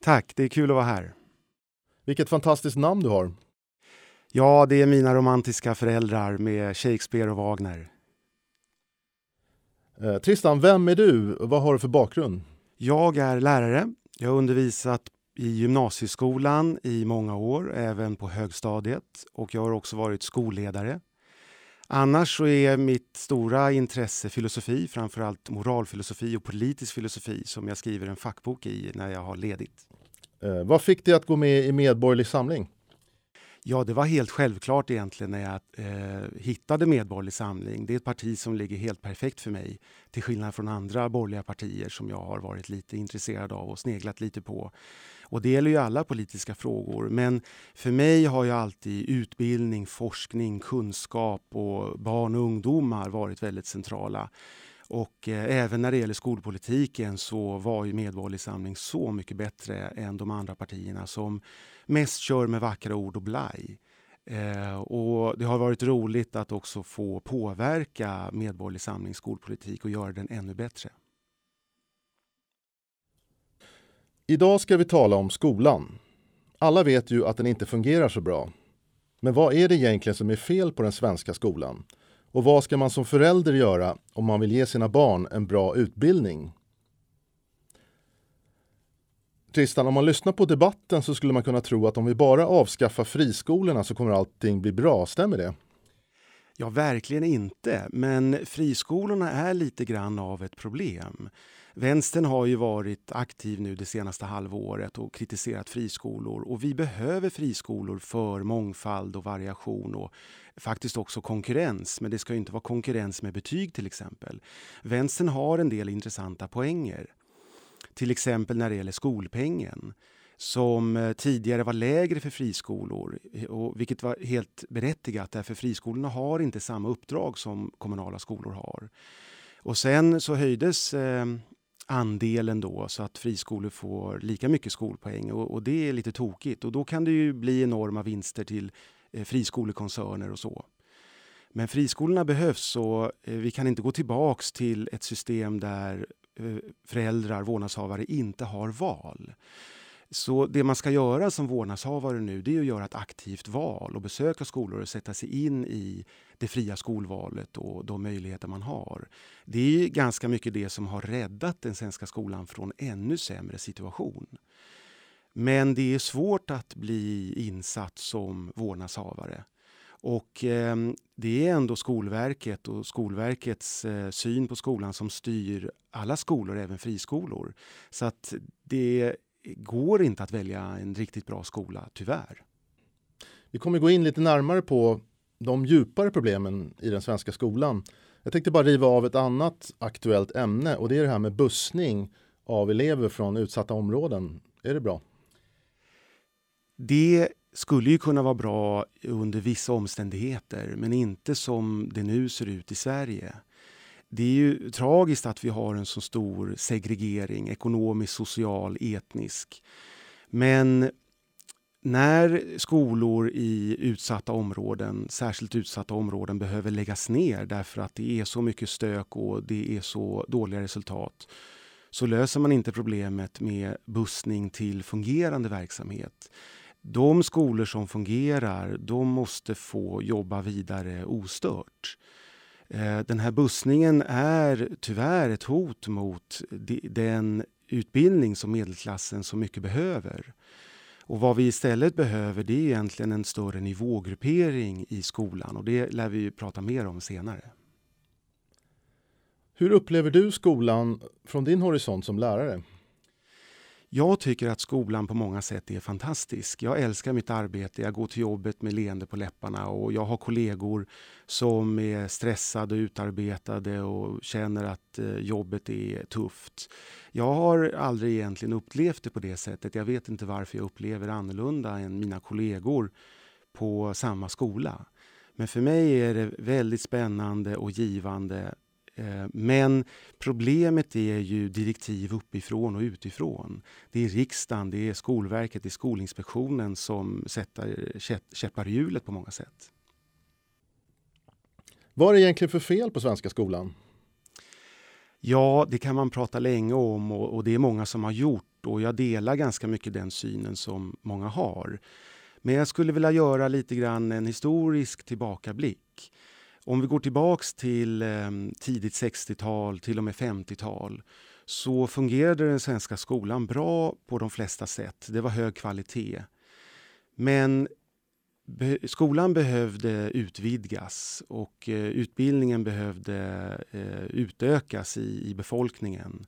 Tack, det är kul att vara här. Vilket fantastiskt namn du har. Ja, det är mina romantiska föräldrar med Shakespeare och Wagner. Eh, Tristan, vem är du och vad har du för bakgrund? Jag är lärare. Jag har undervisat i gymnasieskolan i många år, även på högstadiet. Och jag har också varit skolledare. Annars så är mitt stora intresse filosofi, framförallt moralfilosofi och politisk filosofi som jag skriver en fackbok i när jag har ledigt. Eh, vad fick dig att gå med i Medborgerlig Samling? Ja, det var helt självklart egentligen när jag eh, hittade Medborgerlig Samling. Det är ett parti som ligger helt perfekt för mig. Till skillnad från andra borgerliga partier som jag har varit lite intresserad av och sneglat lite på. Och det gäller ju alla politiska frågor. Men för mig har ju alltid utbildning, forskning, kunskap och barn och ungdomar varit väldigt centrala. Och eh, även när det gäller skolpolitiken så var ju Medborgerlig Samling så mycket bättre än de andra partierna som mest kör med vackra ord och blaj. Eh, och det har varit roligt att också få påverka Medborgerlig Samlings skolpolitik och göra den ännu bättre. Idag ska vi tala om skolan. Alla vet ju att den inte fungerar så bra. Men vad är det egentligen som är fel på den svenska skolan? Och vad ska man som förälder göra om man vill ge sina barn en bra utbildning? Tristan, om man lyssnar på debatten så skulle man kunna tro att om vi bara avskaffar friskolorna så kommer allting bli bra. Stämmer det? Ja, verkligen inte. Men friskolorna är lite grann av ett problem. Vänstern har ju varit aktiv nu det senaste halvåret och kritiserat friskolor. Och vi behöver friskolor för mångfald och variation och faktiskt också konkurrens. Men det ska inte vara konkurrens med betyg till exempel. Vänstern har en del intressanta poänger. Till exempel när det gäller skolpengen som eh, tidigare var lägre för friskolor, och vilket var helt berättigat därför friskolorna har inte samma uppdrag som kommunala skolor har. Och sen så höjdes eh, andelen då så att friskolor får lika mycket skolpoäng och, och, det är lite tokigt och då kan det ju bli enorma vinster till eh, friskolekoncerner och så. Men friskolorna behövs och eh, vi kan inte gå tillbaks till ett system där eh, föräldrar, vårdnadshavare inte har val. Så det man ska göra som vårdnadshavare nu det är att göra ett aktivt val och besöka skolor och sätta sig in i det fria skolvalet och de möjligheter man har. Det är ganska mycket det som har räddat den svenska skolan från ännu sämre situation. Men det är svårt att bli insatt som vårdnadshavare. Och eh, det är ändå Skolverket och Skolverkets eh, syn på skolan som styr alla skolor, även friskolor. Så att det går inte att välja en riktigt bra skola, tyvärr. Vi kommer gå in lite närmare på de djupare problemen i den svenska skolan. Jag tänkte bara riva av ett annat aktuellt ämne och det är det här med bussning av elever från utsatta områden. Är det bra? Det skulle ju kunna vara bra under vissa omständigheter men inte som det nu ser ut i Sverige. Det är ju tragiskt att vi har en så stor segregering, ekonomisk, social, etnisk. Men när skolor i utsatta områden, särskilt utsatta områden, behöver läggas ner därför att det är så mycket stök och det är så dåliga resultat så löser man inte problemet med bussning till fungerande verksamhet. De skolor som fungerar, de måste få jobba vidare ostört. Eh, den här bussningen är tyvärr ett hot mot den utbildning som medelklassen så mycket behöver. Och vad vi istället behöver det är egentligen en större nivågruppering i skolan och det lär vi prata mer om senare. Hur upplever du skolan från din horisont som lärare? Jag tycker att skolan på många sätt är fantastisk. Jag älskar mitt arbete, jag går till jobbet med leende på läpparna och jag har kollegor som är stressade och utarbetade och känner att eh, jobbet är tufft. Jag har aldrig egentligen upplevt det på det sättet. Jag vet inte varför jag upplever annorlunda än mina kollegor på samma skola. Men för mig är det väldigt spännande och givande men problemet är ju direktiv uppifrån och utifrån. Det är riksdagen, det är Skolverket, det är Skolinspektionen som sätter käppar i hjulet på många sätt. Vad är det egentligen för fel på svenska skolan? Ja, det kan man prata länge om och, och, det är många som har gjort och jag delar ganska mycket den synen som många har. Men jag skulle vilja göra lite grann en historisk tillbakablick. Om vi går tillbaks till eh, tidigt 60-tal, till och med 50-tal så fungerade den svenska skolan bra på de flesta sätt. Det var hög kvalitet. Men be skolan behövde utvidgas och eh, utbildningen behövde eh, utökas i, i befolkningen.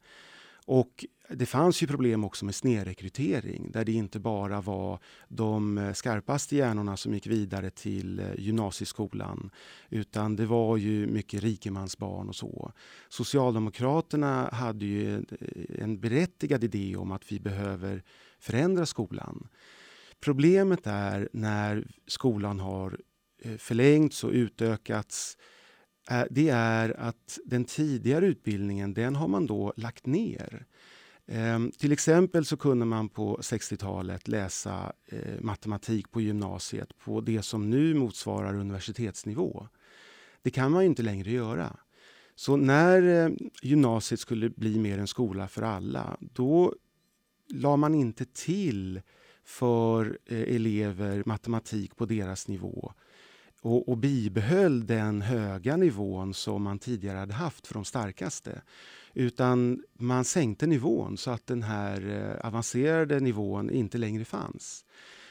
Och det fanns ju problem också med snedrekrytering där det inte bara var de eh, skarpaste hjärnorna som gick vidare till eh, gymnasieskolan utan det var ju mycket rikemansbarn och så. Socialdemokraterna hade ju eh, en berättigad idé om att vi behöver förändra skolan. Problemet är när skolan har förlängts och utökats Eh, det är att den tidigare utbildningen den har man då lagt ner. Ehm, till exempel så kunde man på 60-talet läsa eh, matematik på gymnasiet på det som nu motsvarar universitetsnivå. Det kan man inte längre göra. Så när eh, gymnasiet skulle bli mer en skola för alla, då la man inte till för eh, elever matematik på deras nivå och, och bibehöll den höga nivån som man tidigare hade haft för de starkaste. Utan man sänkte nivån så att den här eh, avancerade nivån inte längre fanns.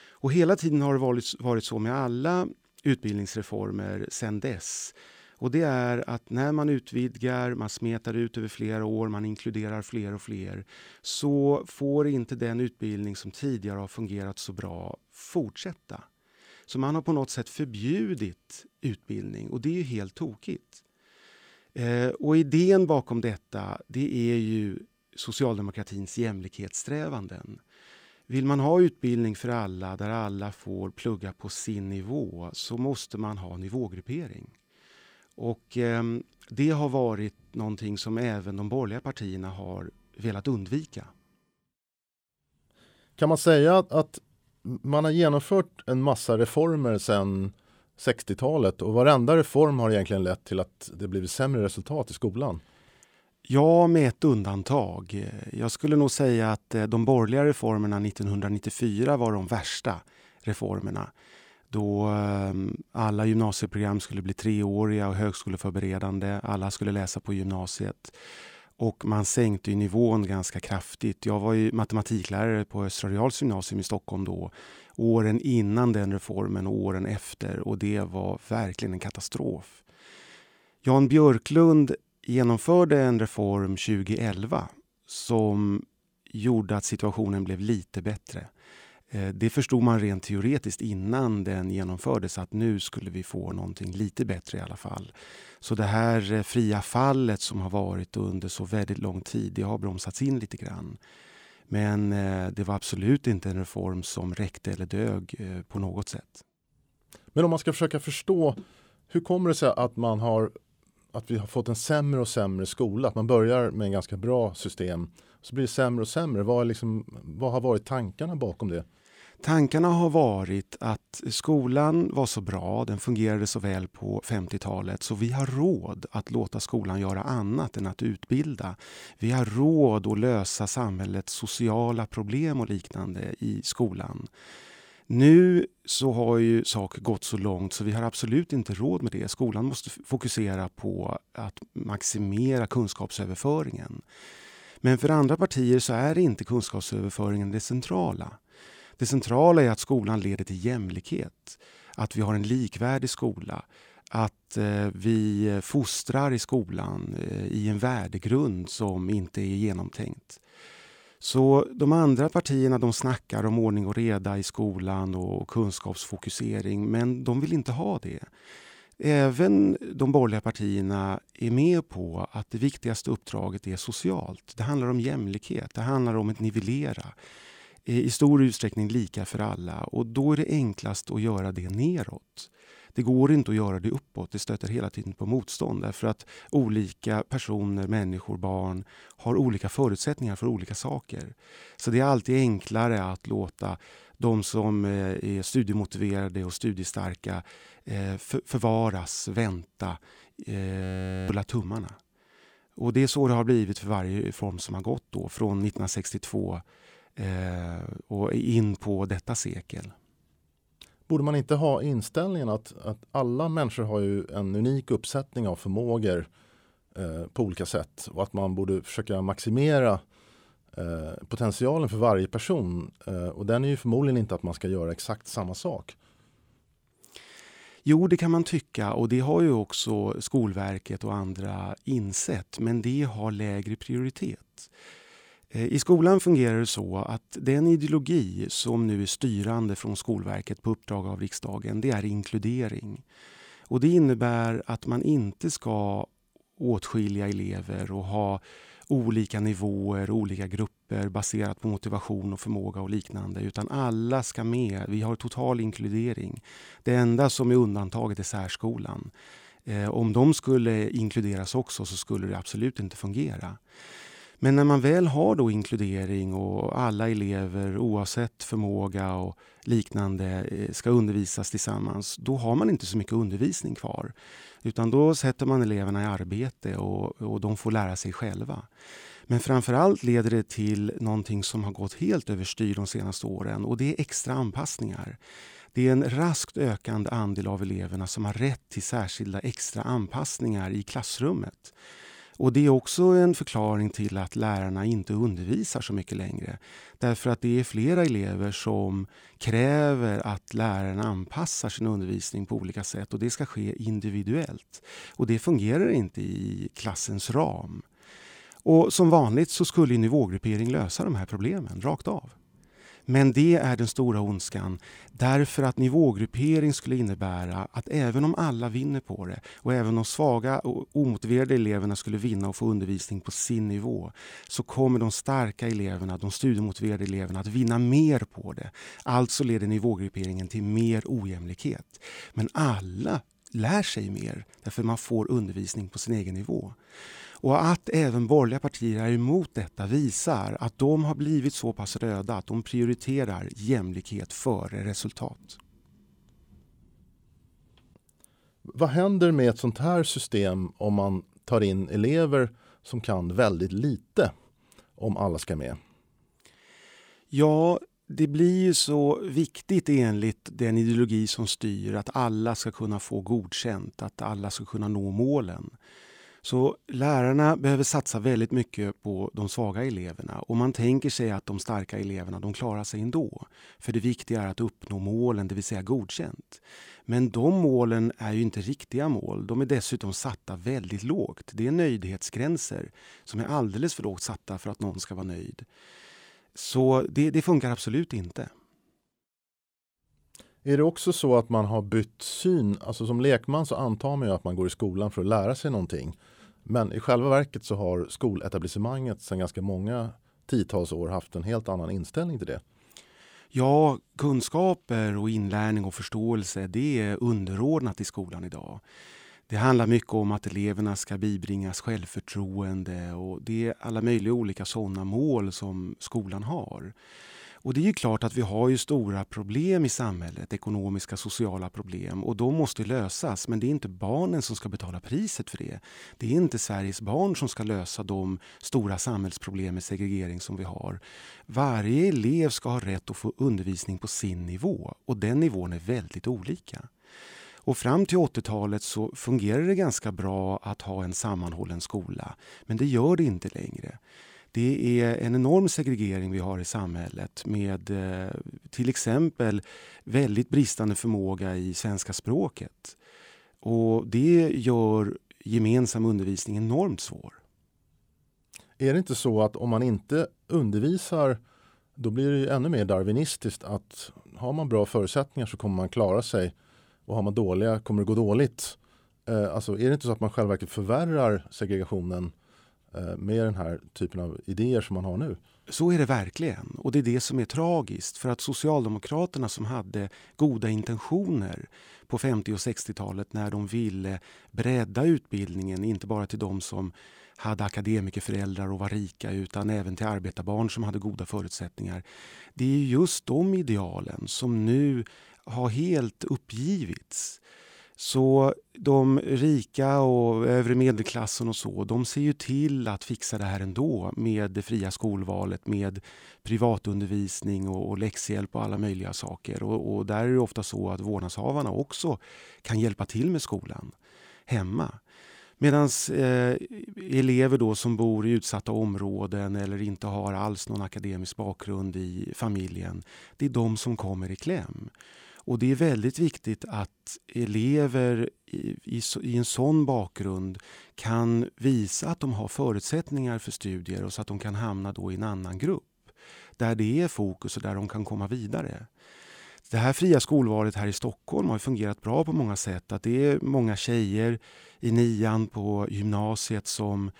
Och hela tiden har det varit, varit så med alla utbildningsreformer sedan dess. Och det är att när man utvidgar, man smetar ut över flera år, man inkluderar fler och fler så får inte den utbildning som tidigare har fungerat så bra fortsätta. Så man har på något sätt förbjudit utbildning och det är ju helt tokigt. Eh, och idén bakom detta det är ju socialdemokratins jämlikhetssträvanden. Vill man ha utbildning för alla där alla får plugga på sin nivå så måste man ha nivågruppering. Och eh, det har varit någonting som även de borgerliga partierna har velat undvika. Kan man säga att, att man har genomfört en massa reformer sedan 60-talet och varenda reform har egentligen lett till att det blivit sämre resultat i skolan. Ja, med ett undantag. Jag skulle nog säga att eh, de borgerliga reformerna 1994 var de värsta reformerna. Då eh, alla gymnasieprogram skulle bli treåriga och högskoleförberedande. Alla skulle läsa på gymnasiet. Och man sänkte nivån ganska kraftigt. Jag var ju matematiklärare på Östra Reals gymnasium i Stockholm då. Åren innan den reformen och åren efter och det var verkligen en katastrof. Jan Björklund genomförde en reform 2011 som gjorde att situationen blev lite bättre. Eh, det förstod man rent teoretiskt innan den genomfördes att nu skulle vi få någonting lite bättre i alla fall. Så det här eh, fria fallet som har varit under så väldigt lång tid, det har bromsats in lite grann. Men eh, det var absolut inte en reform som räckte eller dög på något sätt. Men om man ska försöka förstå, hur kommer det sig att man har att vi har fått en sämre och sämre skola? Att man börjar med en ganska bra system, så blir det sämre och sämre. Vad, liksom, vad har varit tankarna bakom det? Tankarna har varit att skolan var så bra, den fungerade så väl på 50-talet så vi har råd att låta skolan göra annat än att utbilda. Vi har råd att lösa samhällets sociala problem och liknande i skolan. Nu så har ju saker gått så långt så vi har absolut inte råd med det. Skolan måste fokusera på att maximera kunskapsöverföringen. Men för andra partier så är inte kunskapsöverföringen det centrala. Det centrala är att skolan leder till jämlikhet. Att vi har en likvärdig skola. Att eh, vi fostrar i skolan eh, i en värdegrund som inte är genomtänkt. Så de andra partierna de snackar om ordning och reda i skolan och kunskapsfokusering men de vill inte ha det. Även de borgerliga partierna är med på att det viktigaste uppdraget är socialt. Det handlar om jämlikhet, det handlar om att nivellera. I stor utsträckning lika för alla och då är det enklast att göra det neråt. Det går inte att göra det uppåt, det stöter hela tiden på motstånd därför att olika personer, människor, barn har olika förutsättningar för olika saker. Så det är alltid enklare att låta de som eh, är studiemotiverade och studiestarka eh, förvaras, vänta, eh, rulla tummarna. Och det är så det har blivit för varje reform som har gått då från 1962 och in på detta sekel. Borde man inte ha inställningen att, att alla människor har ju en unik uppsättning av förmågor eh, på olika sätt och att man borde försöka maximera eh, potentialen för varje person. Eh, och den är ju förmodligen inte att man ska göra exakt samma sak. Jo, det kan man tycka och det har ju också Skolverket och andra insett, men det har lägre prioritet. Eh, I skolan fungerar det så att den ideologi som nu är styrande från Skolverket på uppdrag av riksdagen, det är inkludering. Och det innebär att man inte ska åtskilja elever och ha olika nivåer och olika grupper baserat på motivation och förmåga och liknande. Utan alla ska med. Vi har total inkludering. Det enda som är undantaget är särskolan. Eh, om de skulle inkluderas också så skulle det absolut inte fungera. Men när man väl har då inkludering och alla elever oavsett förmåga och liknande eh, ska undervisas tillsammans, då har man inte så mycket undervisning kvar. Utan då sätter man eleverna i arbete och, och de får lära sig själva. Men framförallt leder det till någonting som har gått helt överstyr de senaste åren och det är extra anpassningar. Det är en raskt ökande andel av eleverna som har rätt till särskilda extra anpassningar i klassrummet. Och Det är också en förklaring till att lärarna inte undervisar så mycket längre. Därför att det är flera elever som kräver att läraren anpassar sin undervisning på olika sätt och det ska ske individuellt. Och det fungerar inte i klassens ram. Och Som vanligt så skulle nivågruppering lösa de här problemen rakt av. Men det är den stora ondskan därför att nivågruppering skulle innebära att även om alla vinner på det och även de svaga och omotiverade eleverna skulle vinna och få undervisning på sin nivå så kommer de starka eleverna, de studiemotiverade eleverna att vinna mer på det. Alltså leder nivågrupperingen till mer ojämlikhet. Men alla lär sig mer därför man får undervisning på sin egen nivå. Och att även borgerliga partier är emot detta visar att de har blivit så pass röda att de prioriterar jämlikhet före resultat. Vad händer med ett sånt här system om man tar in elever som kan väldigt lite om alla ska med? Ja, det blir ju så viktigt enligt den ideologi som styr att alla ska kunna få godkänt, att alla ska kunna nå målen. Så lärarna behöver satsa väldigt mycket på de svaga eleverna och man tänker sig att de starka eleverna de klarar sig ändå. För det viktiga är att uppnå målen, det vill säga godkänt. Men de målen är ju inte riktiga mål. De är dessutom satta väldigt lågt. Det är nöjdhetsgränser som är alldeles för lågt satta för att någon ska vara nöjd. Så det, det funkar absolut inte. Är det också så att man har bytt syn? Alltså som lekman så antar man ju att man går i skolan för att lära sig någonting. Men i själva verket så har skoletablissemanget sedan ganska många tiotals år haft en helt annan inställning till det. Ja, kunskaper och inlärning och förståelse det är underordnat i skolan idag. Det handlar mycket om att eleverna ska bibringas självförtroende och det är alla möjliga olika sådana mål som skolan har. Och det är ju klart att vi har ju stora problem i samhället, ekonomiska, sociala problem och de måste lösas. Men det är inte barnen som ska betala priset för det. Det är inte Sveriges barn som ska lösa de stora samhällsproblem med segregering som vi har. Varje elev ska ha rätt att få undervisning på sin nivå och den nivån är väldigt olika. Och fram till 80-talet så fungerade det ganska bra att ha en sammanhållen skola. Men det gör det inte längre. Det är en enorm segregering vi har i samhället med eh, till exempel väldigt bristande förmåga i svenska språket. Och det gör gemensam undervisning enormt svår. Är det inte så att om man inte undervisar då blir det ju ännu mer darwinistiskt att har man bra förutsättningar så kommer man klara sig och har man dåliga kommer det gå dåligt. Eh, alltså är det inte så att man själva förvärrar segregationen eh, Eh, med den här typen av idéer som man har nu? Så är det verkligen. Och det är det som är tragiskt. För att Socialdemokraterna som hade goda intentioner på 50 och 60-talet när de ville bredda utbildningen, inte bara till de som hade akademikerföräldrar och var rika utan även till arbetarbarn som hade goda förutsättningar. Det är just de idealen som nu har helt uppgivits. Så de rika och övre medelklassen och så, de ser ju till att fixa det här ändå med det fria skolvalet, med privatundervisning och, och läxhjälp och alla möjliga saker. Och, och där är det ofta så att vårdnadshavarna också kan hjälpa till med skolan hemma. Medan eh, elever då som bor i utsatta områden eller inte har alls någon akademisk bakgrund i familjen, det är de som kommer i kläm. Och det är väldigt viktigt att elever i, i, i, en sån bakgrund kan visa att de har förutsättningar för studier och så att de kan hamna då i en annan grupp där det är fokus och där de kan komma vidare. Det här fria skolvalet här i Stockholm har fungerat bra på många sätt. Att det är många tjejer i nian på gymnasiet som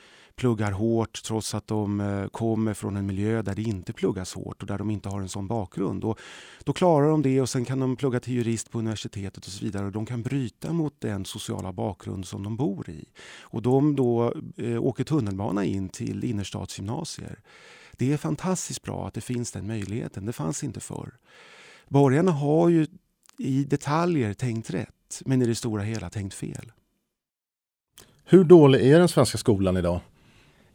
pluggar hårt trots att de eh, kommer från en miljö där det inte pluggas hårt och där de inte har en sån bakgrund. Och då klarar de det och sen kan de plugga till jurist på universitetet och så vidare. Och de kan bryta mot den sociala bakgrund som de bor i. Och de då eh, åker tunnelbana in till innerstadsgymnasier. Det är fantastiskt bra att det finns den möjligheten. Det fanns inte förr. Borgarna har ju i detaljer tänkt rätt men i det stora hela tänkt fel. Hur dålig är den svenska skolan idag?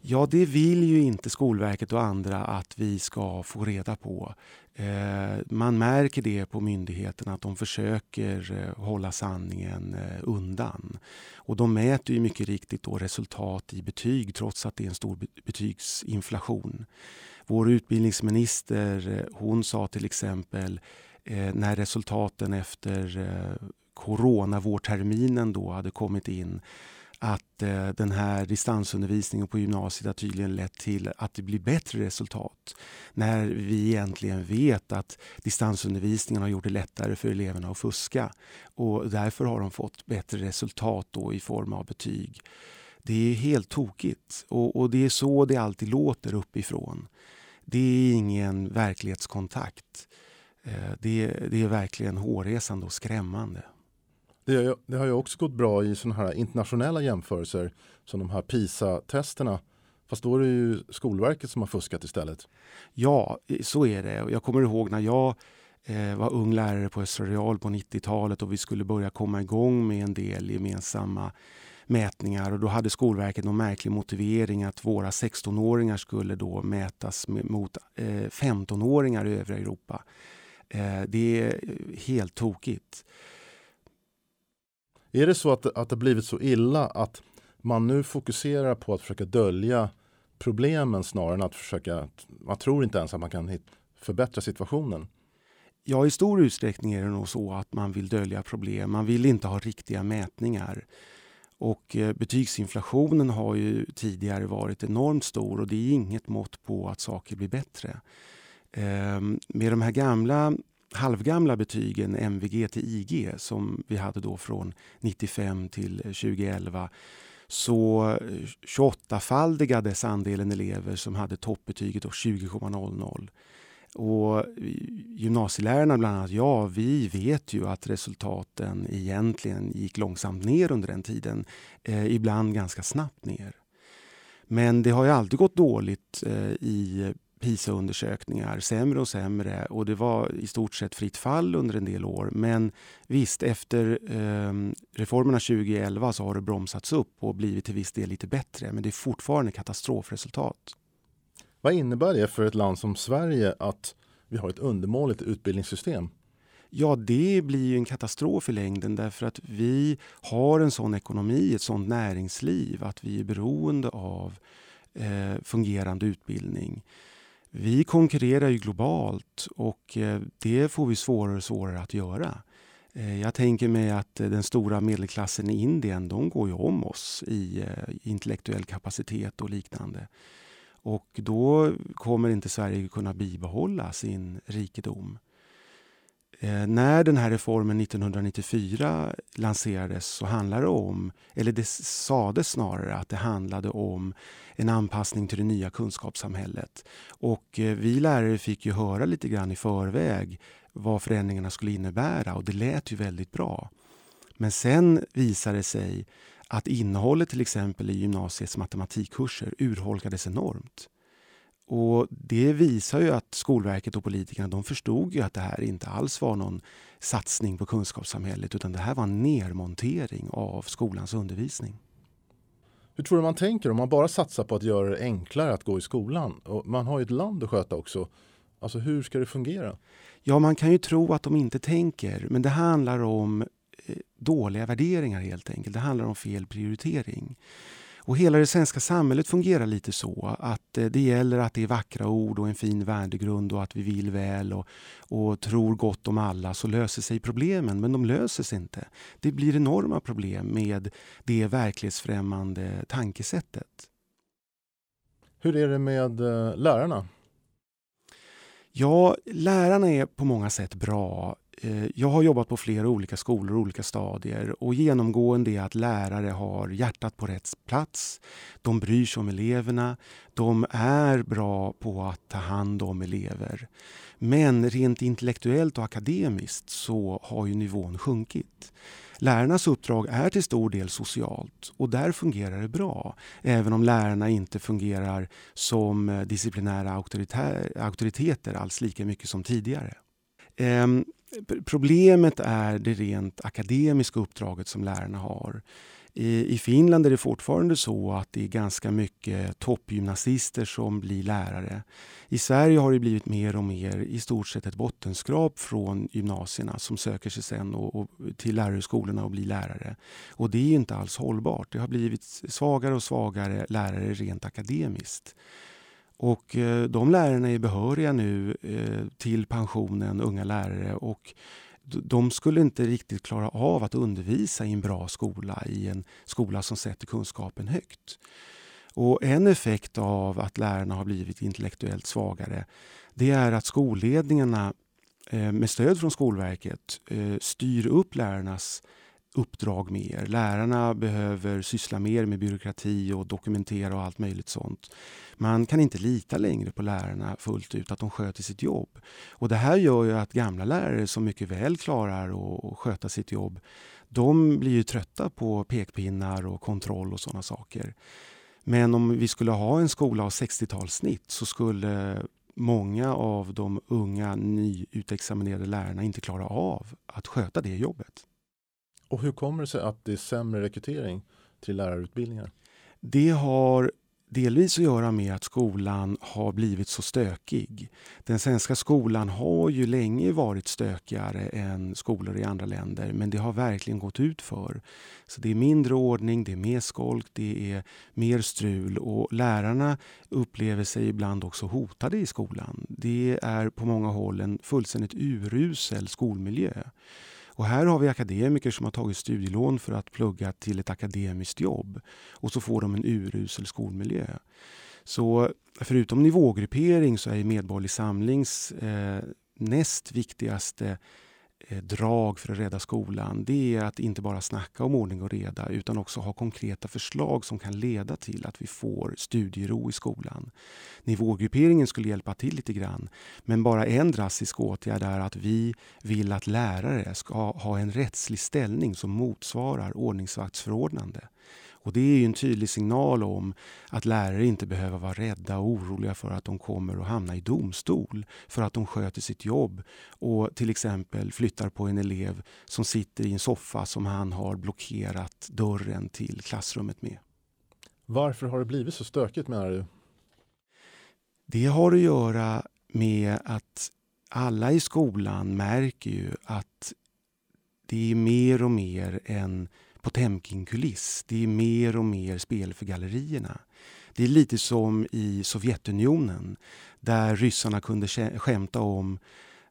Ja, det vill ju inte Skolverket och andra att vi ska få reda på. Eh, man märker det på myndigheterna att de försöker eh, hålla sanningen eh, undan. Och de mäter ju mycket riktigt då resultat i betyg trots att det är en stor betygsinflation. Vår utbildningsminister hon sa till exempel när resultaten efter coronavårterminen då hade kommit in att eh, den här distansundervisningen på gymnasiet har tydligen lett till att det blir bättre resultat. När vi egentligen vet att distansundervisningen har gjort det lättare för eleverna att fuska. Och därför har de fått bättre resultat då i form av betyg. Det är helt tokigt och, och det är så det alltid låter uppifrån. Det är ingen verklighetskontakt. Eh, det, det är verkligen hårresande och skrämmande. Det, det har ju också gått bra i sådana här internationella jämförelser som de här PISA-testerna. Fast då är det ju Skolverket som har fuskat istället. Ja, så är det. Jag kommer ihåg när jag eh, var ung lärare på Östra Real på 90-talet och vi skulle börja komma igång med en del gemensamma mätningar och då hade Skolverket någon märklig motivering att våra 16-åringar skulle då mätas mot eh, 15-åringar i övriga Europa. Eh, det är helt tokigt. Är det så att, att det blivit så illa att man nu fokuserar på att försöka dölja problemen snarare än att försöka, man tror inte ens att man kan förbättra situationen? Ja, i stor utsträckning är det nog så att man vill dölja problem. Man vill inte ha riktiga mätningar. Och eh, betygsinflationen har ju tidigare varit enormt stor och det är inget mått på att saker blir bättre. Ehm, med de här gamla halvgamla betygen MVG till IG som vi hade då från 95 till 2011 så eh, 28-faldigades andelen elever som hade toppbetyget 20,00. Och eh, gymnasielärarna bland annat, ja vi vet ju att resultaten egentligen gick långsamt ner under den tiden. Eh, ibland ganska snabbt ner. Men det har ju alltid gått dåligt eh, i PISA-undersökningar sämre och sämre och det var i stort sett fritt fall under en del år. Men visst, efter eh, reformerna 2011 så har det bromsats upp och blivit till viss del lite bättre. Men det är fortfarande katastrofresultat. Vad innebär det för ett land som Sverige att vi har ett undermåligt utbildningssystem? Ja, det blir ju en katastrof i längden därför att vi har en sån ekonomi, ett sånt näringsliv att vi är beroende av eh, fungerande utbildning. Vi konkurrerar ju globalt och eh, det får vi svårare och svårare att göra. Eh, jag tänker mig att eh, den stora medelklassen i Indien, de går ju om oss i intellektuell kapacitet och liknande. Och då kommer inte Sverige kunna bibehålla sin rikedom. Eh, när den här reformen 1994 lanserades så handlade det om, eller det sades snarare att det handlade om en anpassning till det nya kunskapssamhället. Och eh, vi lärare fick ju höra lite grann i förväg vad förändringarna skulle innebära och det lät ju väldigt bra. Men sen visade det sig att innehållet till exempel i gymnasiets matematikkurser urholkades enormt. Och Det visar ju att Skolverket och politikerna de förstod ju att det här inte alls var någon satsning på kunskapssamhället utan det här var en nedmontering av skolans undervisning. Hur tror du man tänker om man bara satsar på att göra det enklare att gå i skolan? Och man har ju ett land att sköta också. Alltså hur ska det fungera? Ja, man kan ju tro att de inte tänker, men det handlar om eh, dåliga värderingar helt enkelt. Det handlar om fel prioritering. Och hela det svenska samhället fungerar lite så att eh, det gäller att det är vackra ord och en fin värdegrund och att vi vill väl och, och tror gott om alla så löser sig problemen. Men de löser sig inte. Det blir enorma problem med det verklighetsfrämmande tankesättet. Hur är det med eh, lärarna? Ja, lärarna är på många sätt bra. Eh, jag har jobbat på flera olika skolor och olika stadier och genomgående är att lärare har hjärtat på rätt plats. De bryr sig om eleverna. De är bra på att ta hand om elever. Men rent intellektuellt och akademiskt så har ju nivån sjunkit. Lärarnas uppdrag är till stor del socialt och där fungerar det bra. Även om lärarna inte fungerar som disciplinära auktoriteter alls lika mycket som tidigare. Ehm, Problemet är det rent akademiska uppdraget som lärarna har. I, I Finland är det fortfarande så att det är ganska mycket toppgymnasister som blir lärare. I Sverige har det blivit mer och mer i stort sett ett bottenskrap från gymnasierna som söker sig sen och, och till lärarhögskolorna och blir lärare. Och det är inte alls hållbart. Det har blivit svagare och svagare lärare rent akademiskt. Och eh, de lärarna är behöriga nu eh, till pensionen, unga lärare. och de skulle inte riktigt klara av att undervisa i en bra skola, i en skola som sätter kunskapen högt. Och En effekt av att lärarna har blivit intellektuellt svagare det är att skolledningarna eh, med stöd från Skolverket styr upp lärarnas uppdrag mer. Lärarna behöver syssla mer med byråkrati och dokumentera och allt möjligt sånt. Man kan inte lita längre på lärarna fullt ut, att de sköter sitt jobb. Och Det här gör ju att gamla lärare som mycket väl klarar att sköta sitt jobb, de blir ju trötta på pekpinnar och kontroll och sådana saker. Men om vi skulle ha en skola av 60-talssnitt så skulle många av de unga nyutexaminerade lärarna inte klara av att sköta det jobbet. Och hur kommer det sig att det är sämre rekrytering till lärarutbildningar? Det har delvis att göra med att skolan har blivit så stökig. Den svenska skolan har ju länge varit stökigare än skolor i andra länder men det har verkligen gått ut för. Så Det är mindre ordning, det är mer skolk, det är mer strul och lärarna upplever sig ibland också hotade i skolan. Det är på många håll en fullständigt urusel skolmiljö. Och här har vi akademiker som har tagit studielån för att plugga till ett akademiskt jobb. Och så får de en urusel skolmiljö. Så förutom nivågruppering så är Medborgerlig Samlings eh, näst viktigaste Eh, drag för att rädda skolan det är att inte bara snacka om ordning och reda utan också ha konkreta förslag som kan leda till att vi får studiero i skolan. Nivågrupperingen skulle hjälpa till lite grann men bara en drastisk åtgärd är att vi vill att lärare ska ha en rättslig ställning som motsvarar ordningsvaktsförordnande. Och Det är en tydlig signal om att lärare inte behöver vara rädda och oroliga för att de kommer att hamna i domstol för att de sköter sitt jobb och till exempel flyttar på en elev som sitter i en soffa som han har blockerat dörren till klassrummet med. Varför har det blivit så stökigt menar du? Det har att göra med att alla i skolan märker ju att det är mer och mer en Potemkin-kuliss. Det är mer och mer spel för gallerierna. Det är lite som i Sovjetunionen där ryssarna kunde skämta om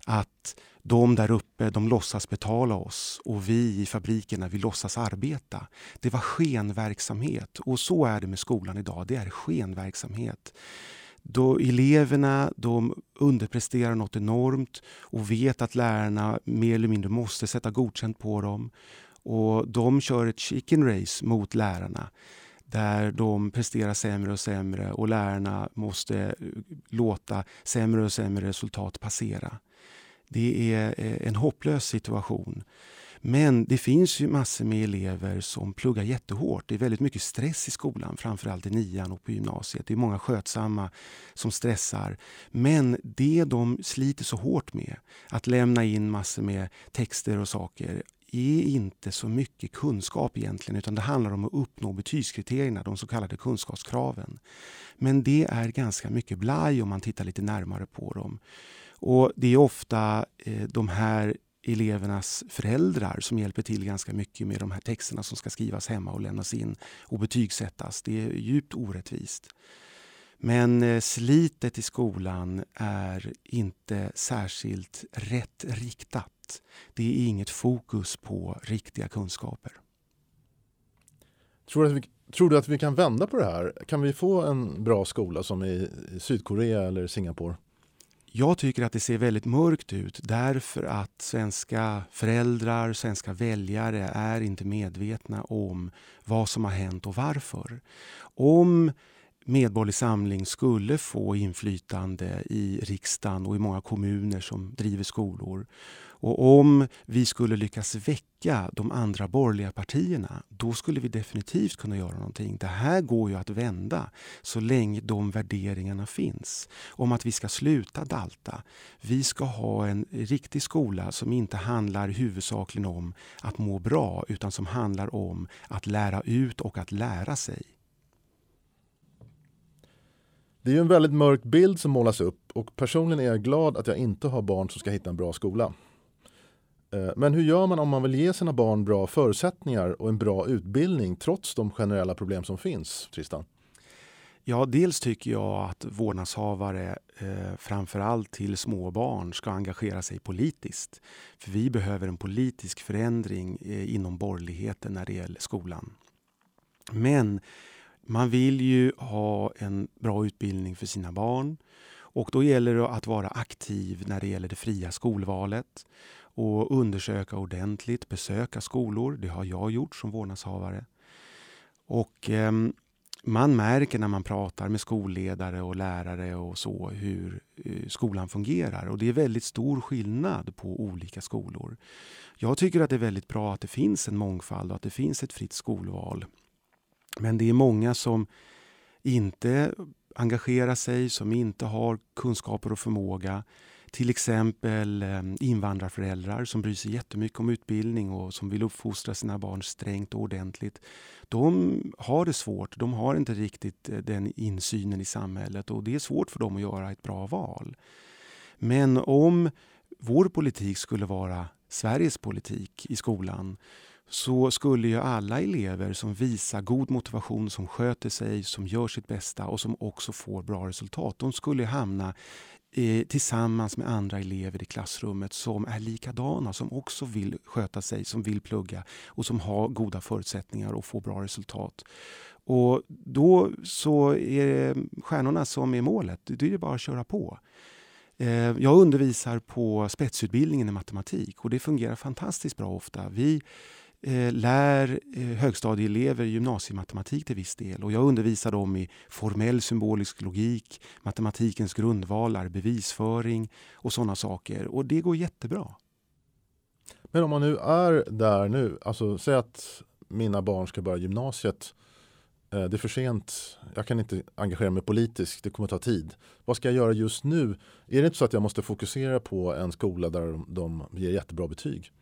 att de där uppe de låtsas betala oss och vi i fabrikerna vi låtsas arbeta. Det var skenverksamhet och så är det med skolan idag. Det är skenverksamhet. då eleverna de underpresterar något enormt och vet att lärarna mer eller mindre måste sätta godkänt på dem. Och De kör ett chicken race mot lärarna där de presterar sämre och sämre och lärarna måste eh, låta sämre och sämre resultat passera. Det är eh, en hopplös situation. Men det finns ju massor med elever som pluggar jättehårt. Det är väldigt mycket stress i skolan, framförallt i nian och på gymnasiet. Det är många skötsamma som stressar. Men det de sliter så hårt med, att lämna in massor med texter och saker, är inte så mycket kunskap egentligen utan det handlar om att uppnå betygskriterierna, de så kallade kunskapskraven. Men det är ganska mycket blaj om man tittar lite närmare på dem. Och Det är ofta eh, de här elevernas föräldrar som hjälper till ganska mycket med de här texterna som ska skrivas hemma och lämnas in och betygsättas. Det är djupt orättvist. Men eh, slitet i skolan är inte särskilt rätt riktat. Det är inget fokus på riktiga kunskaper. Tror du, att vi, tror du att vi kan vända på det här? Kan vi få en bra skola som i Sydkorea eller Singapore? Jag tycker att det ser väldigt mörkt ut därför att svenska föräldrar, svenska väljare är inte medvetna om vad som har hänt och varför. Om Medborgerlig Samling skulle få inflytande i riksdagen och i många kommuner som driver skolor och om vi skulle lyckas väcka de andra borgerliga partierna, då skulle vi definitivt kunna göra någonting. Det här går ju att vända så länge de värderingarna finns. Om att vi ska sluta dalta. Vi ska ha en riktig skola som inte handlar huvudsakligen om att må bra, utan som handlar om att lära ut och att lära sig. Det är ju en väldigt mörk bild som målas upp och personligen är jag glad att jag inte har barn som ska hitta en bra skola. Eh, men hur gör man om man vill ge sina barn bra förutsättningar och en bra utbildning trots de generella problem som finns? Tristan? Ja, dels tycker jag att vårdnadshavare, eh, framförallt till småbarn, ska engagera sig politiskt. För vi behöver en politisk förändring eh, inom borgerligheten när det gäller skolan. Men man vill ju ha en bra utbildning för sina barn och då gäller det att vara aktiv när det gäller det fria skolvalet och undersöka ordentligt, besöka skolor. Det har jag gjort som vårdnadshavare. Och eh, man märker när man pratar med skolledare och lärare och så hur eh, skolan fungerar. Och det är väldigt stor skillnad på olika skolor. Jag tycker att det är väldigt bra att det finns en mångfald och att det finns ett fritt skolval. Men det är många som inte engagerar sig, som inte har kunskaper och förmåga till exempel ehm, invandrarföräldrar som bryr sig jättemycket om utbildning och som vill uppfostra sina barn strängt och ordentligt. De har det svårt. De har inte riktigt eh, den insynen i samhället och det är svårt för dem att göra ett bra val. Men om vår politik skulle vara Sveriges politik i skolan så skulle ju alla elever som visar god motivation, som sköter sig, som gör sitt bästa och som också får bra resultat, de skulle hamna Eh, tillsammans med andra elever i klassrummet som är likadana, som också vill sköta sig, som vill plugga och som har goda förutsättningar att få bra resultat. Och då så är det stjärnorna som är målet. Det är bara att köra på. Eh, jag undervisar på spetsutbildningen i matematik och det fungerar fantastiskt bra ofta. Vi eh, lär eh, högstadieelever gymnasiematematik till viss del och jag undervisar dem i formell symbolisk logik, matematikens grundvalar, bevisföring och sådana saker. Och det går jättebra. Men om man nu är där nu, alltså säg att mina barn ska börja gymnasiet. Eh, det är för sent, jag kan inte engagera mig politiskt, det kommer ta tid. Vad ska jag göra just nu? Är det inte så att jag måste fokusera på en skola där de, de ger jättebra betyg?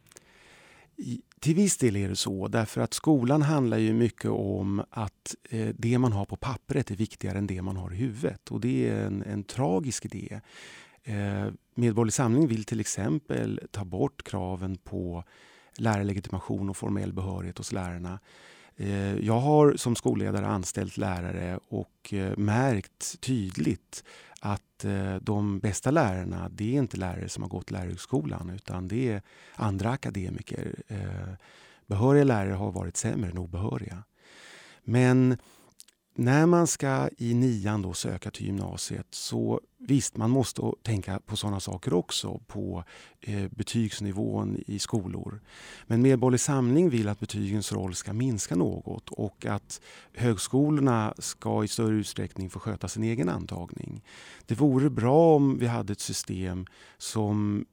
Till viss del är det så, därför att skolan handlar ju mycket om att eh, det man har på pappret är viktigare än det man har i huvudet. Och det är en, en tragisk idé. Eh, Medborgerlig Samling vill till exempel ta bort kraven på lärarlegitimation och formell behörighet hos lärarna. Eh, jag har som skolledare anställt lärare och eh, märkt tydligt att eh, de bästa lärarna, det är inte lärare som har gått lärarhögskolan utan det är andra akademiker. Behöriga lärare har varit sämre än obehöriga. Men när man ska i nian då söka till gymnasiet så visst, man måste tänka på sådana saker också på eh, betygsnivån i skolor. Men Medborgerlig Samling vill att betygens roll ska minska något och att högskolorna ska i större utsträckning få sköta sin egen antagning. Det vore bra om vi hade ett system som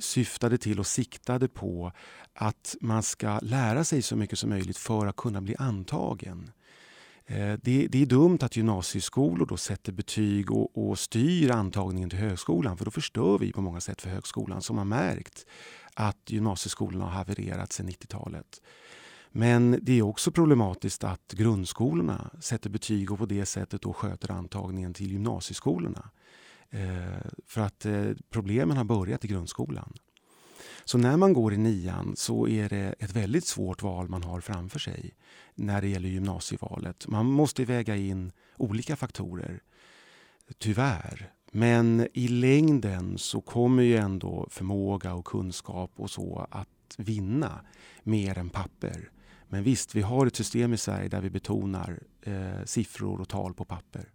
syftade till och siktade på att man ska lära sig så mycket som möjligt för att kunna bli antagen. Eh, det, det, är dumt att gymnasieskolor då sätter betyg och, och, styr antagningen till högskolan för då förstör vi på många sätt för högskolan som har märkt att gymnasieskolorna har havererat sedan 90-talet. Men det är också problematiskt att grundskolorna sätter betyg och på det sättet då sköter antagningen till gymnasieskolorna. Eh, för att eh, problemen har börjat i grundskolan. Så när man går i nian så är det ett väldigt svårt val man har framför sig när det gäller gymnasievalet. Man måste väga in olika faktorer, tyvärr. Men i längden så kommer ju ändå förmåga och kunskap och så att vinna mer än papper. Men visst, vi har ett system i Sverige där vi betonar eh, siffror och tal på papper.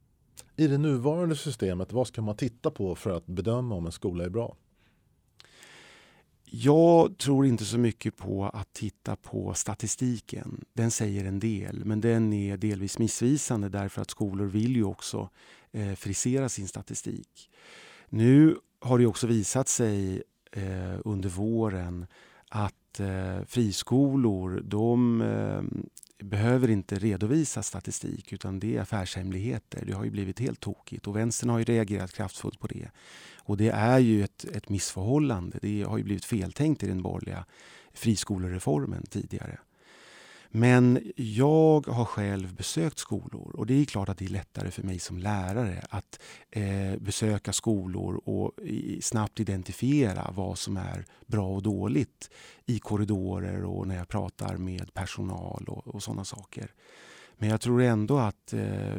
I det nuvarande systemet, vad ska man titta på för att bedöma om en skola är bra? Jag tror inte så mycket på att titta på statistiken. Den säger en del, men den är delvis missvisande därför att skolor vill ju också eh, frisera sin statistik. Nu har det också visat sig eh, under våren att eh, friskolor de eh, behöver inte redovisa statistik utan det är affärshemligheter. Det har ju blivit helt tokigt och vänstern har ju reagerat kraftfullt på det. Och det är ju ett, ett missförhållande. Det har ju blivit feltänkt i den borgerliga friskolereformen tidigare. Men jag har själv besökt skolor och det är klart att det är lättare för mig som lärare att eh, besöka skolor och i, snabbt identifiera vad som är bra och dåligt i korridorer och när jag pratar med personal och, och sådana saker. Men jag tror ändå att eh,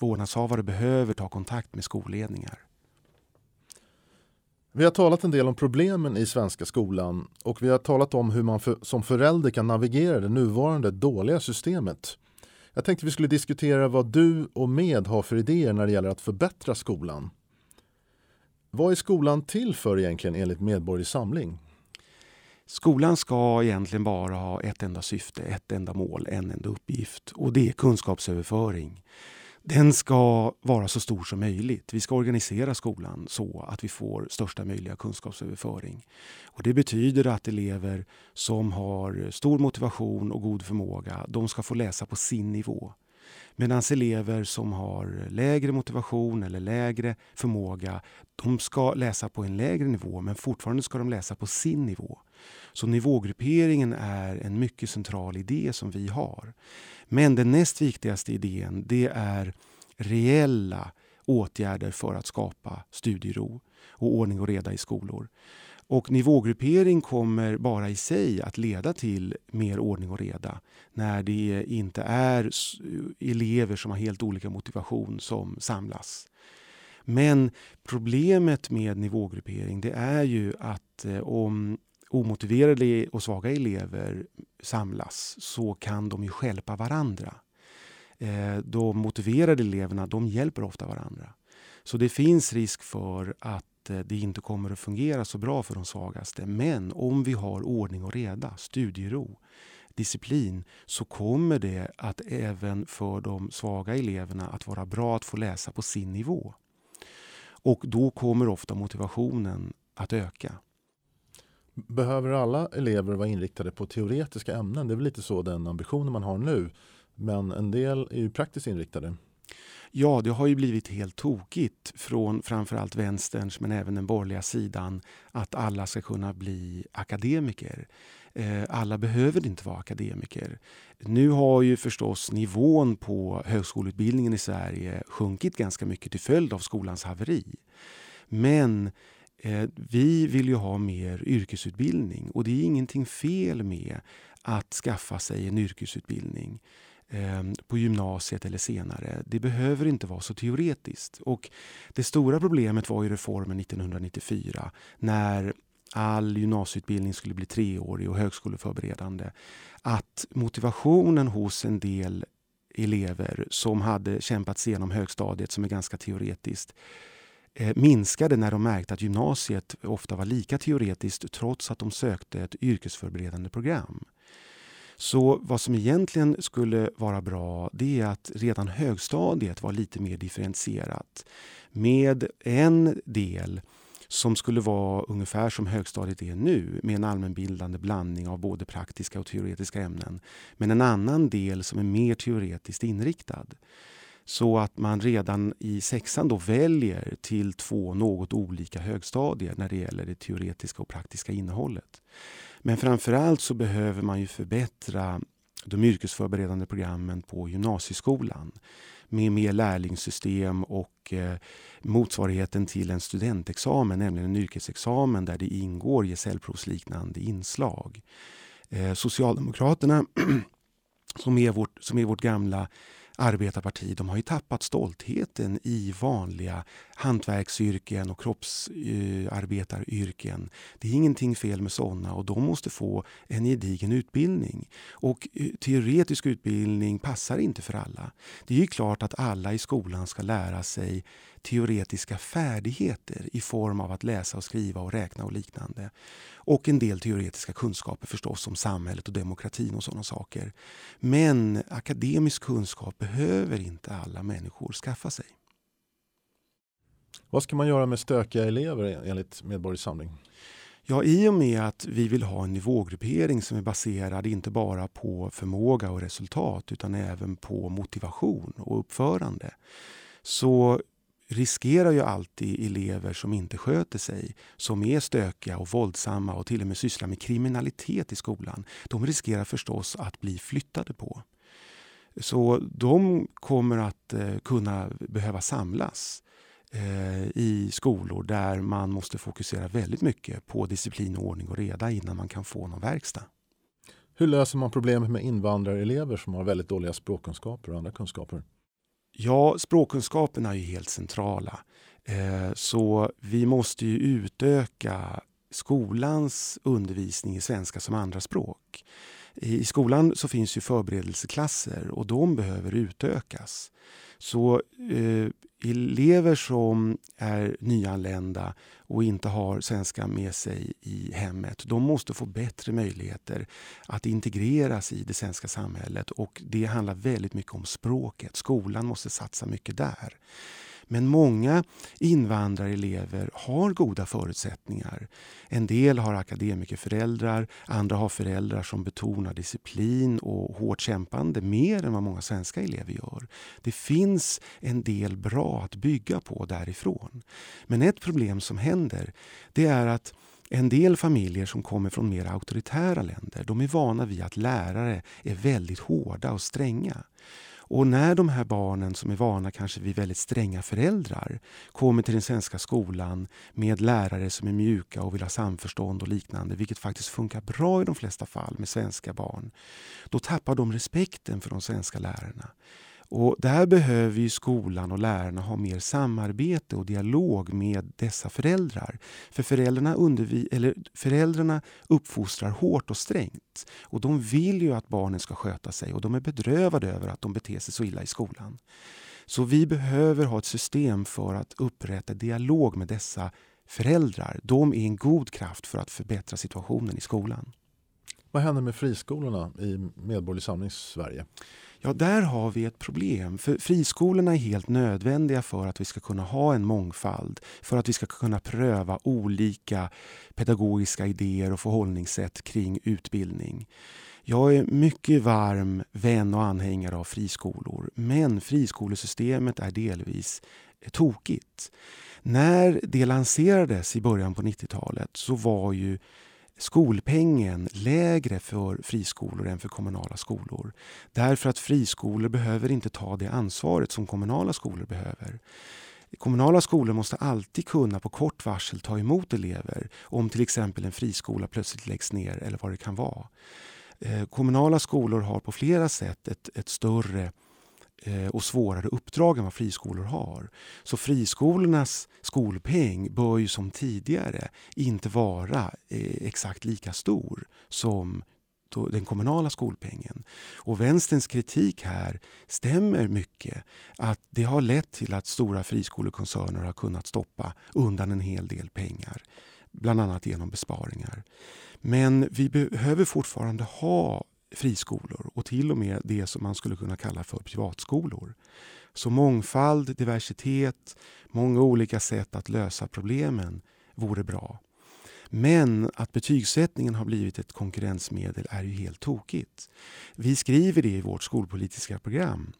vårdnadshavare behöver ta kontakt med skolledningar. Vi har talat en del om problemen i svenska skolan och vi har talat om hur man för, som förälder kan navigera det nuvarande dåliga systemet. Jag tänkte vi skulle diskutera vad du och Med har för idéer när det gäller att förbättra skolan. Vad är skolan till för egentligen enligt Medborgerlig Samling? Skolan ska egentligen bara ha ett enda syfte, ett enda mål, en enda uppgift och det är kunskapsöverföring den ska vara så stor som möjligt. Vi ska organisera skolan så att vi får största möjliga kunskapsöverföring. Och det betyder att elever som har stor motivation och god förmåga, de ska få läsa på sin nivå. Medan elever som har lägre motivation eller lägre förmåga, de ska läsa på en lägre nivå men fortfarande ska de läsa på sin nivå. Så nivågrupperingen är en mycket central idé som vi har. Men den näst viktigaste idén det är reella åtgärder för att skapa studiero och ordning och reda i skolor. Och nivågruppering kommer bara i sig att leda till mer ordning och reda när det inte är elever som har helt olika motivation som samlas. Men problemet med nivågruppering det är ju att eh, om omotiverade och svaga elever samlas så kan de ju hjälpa varandra. Eh, de motiverade eleverna de hjälper ofta varandra. Så det finns risk för att Eh, det inte kommer att fungera så bra för de svagaste. Men om vi har ordning och reda, studiero, disciplin så kommer det att även för de svaga eleverna att vara bra att få läsa på sin nivå. Och då kommer ofta motivationen att öka. Behöver alla elever vara inriktade på teoretiska ämnen? Det är väl lite så den ambitionen man har nu. Men en del är ju praktiskt inriktade. Ja, det har ju blivit helt tokigt från framförallt vänsterns men även den borgerliga sidan att alla ska kunna bli akademiker. Eh, alla behöver inte vara akademiker. Nu har ju förstås nivån på högskoleutbildningen i Sverige sjunkit ganska mycket till följd av skolans haveri. Men eh, vi vill ju ha mer yrkesutbildning och det är ingenting fel med att skaffa sig en yrkesutbildning Ehm, på gymnasiet eller senare. Det behöver inte vara så teoretiskt. Och det stora problemet var ju reformen 1994 när all gymnasieutbildning skulle bli treårig och högskoleförberedande. Att motivationen hos en del elever som hade kämpat sig igenom högstadiet som är ganska teoretiskt eh, minskade när de märkte att gymnasiet ofta var lika teoretiskt trots att de sökte ett yrkesförberedande program. Så vad som egentligen skulle vara bra det är att redan högstadiet var lite mer differentierat med en del som skulle vara ungefär som högstadiet är nu med en allmänbildande blandning av både praktiska och teoretiska ämnen. Men en annan del som är mer teoretiskt inriktad. Så att man redan i sexan då väljer till två något olika högstadier när det gäller det teoretiska och praktiska innehållet. Men framförallt så behöver man ju förbättra de yrkesförberedande programmen på gymnasieskolan med mer lärlingssystem och eh, motsvarigheten till en studentexamen, nämligen en yrkesexamen där det ingår gesällprovsliknande inslag. Eh, Socialdemokraterna, som är vårt, som är vårt gamla arbetarparti de har ju tappat stoltheten i vanliga hantverksyrken och kroppsarbetaryrken. Det är ingenting fel med sådana och de måste få en gedigen utbildning. Och eh, teoretisk utbildning passar inte för alla. Det är ju klart att alla i skolan ska lära sig teoretiska färdigheter i form av att läsa och skriva och räkna och liknande. Och en del teoretiska kunskaper förstås om samhället och demokratin och sådana saker. Men akademisk kunskap behöver inte alla människor skaffa sig. Vad ska man göra med stökiga elever enligt Medborgerlig? Ja, i och med att vi vill ha en nivågruppering som är baserad inte bara på förmåga och resultat utan även på motivation och uppförande så riskerar ju alltid elever som inte sköter sig, som är stökiga och våldsamma och till och med sysslar med kriminalitet i skolan. De riskerar förstås att bli flyttade på. Så de kommer att eh, kunna behöva samlas eh, i skolor där man måste fokusera väldigt mycket på disciplin, ordning och reda innan man kan få någon verkstad. Hur löser man problemet med invandrarelever som har väldigt dåliga språkkunskaper och andra kunskaper? Ja, språkkunskaperna är ju helt centrala. Eh, så vi måste ju utöka skolans undervisning i svenska som andraspråk. I skolan så finns ju förberedelseklasser och de behöver utökas. Så eh, elever som är nyanlända och inte har svenska med sig i hemmet, de måste få bättre möjligheter att integreras i det svenska samhället och det handlar väldigt mycket om språket. Skolan måste satsa mycket där. Men många invandrarelever har goda förutsättningar. En del har akademikerföräldrar, andra har föräldrar som betonar disciplin och hårt kämpande mer än vad många svenska elever gör. Det finns en del bra att bygga på därifrån. Men ett problem som händer det är att en del familjer som kommer från mer auktoritära länder de är vana vid att lärare är väldigt hårda och stränga. Och när de här barnen som är vana kanske vid väldigt stränga föräldrar kommer till den svenska skolan med lärare som är mjuka och vill ha samförstånd och liknande, vilket faktiskt funkar bra i de flesta fall med svenska barn, då tappar de respekten för de svenska lärarna. Och där behöver ju skolan och lärarna ha mer samarbete och dialog med dessa föräldrar. För föräldrarna, undervi eller föräldrarna uppfostrar hårt och strängt. Och de vill ju att barnen ska sköta sig och de är bedrövade över att de beter sig så illa i skolan. Så vi behöver ha ett system för att upprätta dialog med dessa föräldrar. De är en god kraft för att förbättra situationen i skolan. Vad händer med friskolorna i Medborgerlig Samlings Sverige? Ja, där har vi ett problem. För friskolorna är helt nödvändiga för att vi ska kunna ha en mångfald. För att vi ska kunna pröva olika pedagogiska idéer och förhållningssätt kring utbildning. Jag är mycket varm vän och anhängare av friskolor. Men friskolesystemet är delvis tokigt. När det lanserades i början på 90-talet så var ju skolpengen lägre för friskolor än för kommunala skolor. Därför att friskolor behöver inte ta det ansvaret som kommunala skolor behöver. Kommunala skolor måste alltid kunna på kort varsel ta emot elever om till exempel en friskola plötsligt läggs ner eller vad det kan vara. Eh, kommunala skolor har på flera sätt ett, ett större Eh, Eh, och svårare uppdrag än vad friskolor har. Så friskolornas skolpeng bör ju som tidigare inte vara eh, exakt lika stor som den kommunala skolpengen. Och vänsterns kritik här stämmer mycket. Att det har lett till att stora friskolekoncerner har kunnat stoppa undan en hel del pengar. Bland annat genom besparingar. Men vi behöver fortfarande ha friskolor och till och med det som man skulle kunna kalla för privatskolor. Så mångfald, diversitet, många olika sätt att lösa problemen vore bra. Men att betygssättningen har blivit ett konkurrensmedel är ju helt tokigt. Vi skriver det i vårt skolpolitiska program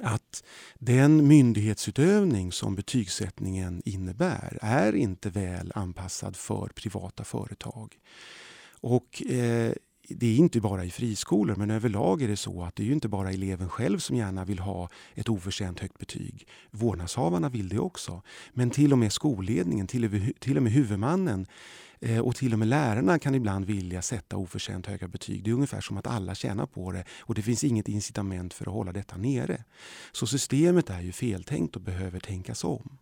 att den myndighetsutövning som betygssättningen innebär är inte väl anpassad för privata företag. Och eh, det är inte bara i friskolor, men överlag är det så att det är inte bara eleven själv som gärna vill ha ett oförtjänt högt betyg. Vårdnadshavarna vill det också. Men till och med skolledningen, till och med huvudmannen eh, och till och med lärarna kan ibland vilja sätta oförtjänt höga betyg. Det är ungefär som att alla tjänar på det och det finns inget incitament för att hålla detta nere. Så systemet är ju feltänkt och behöver tänkas om.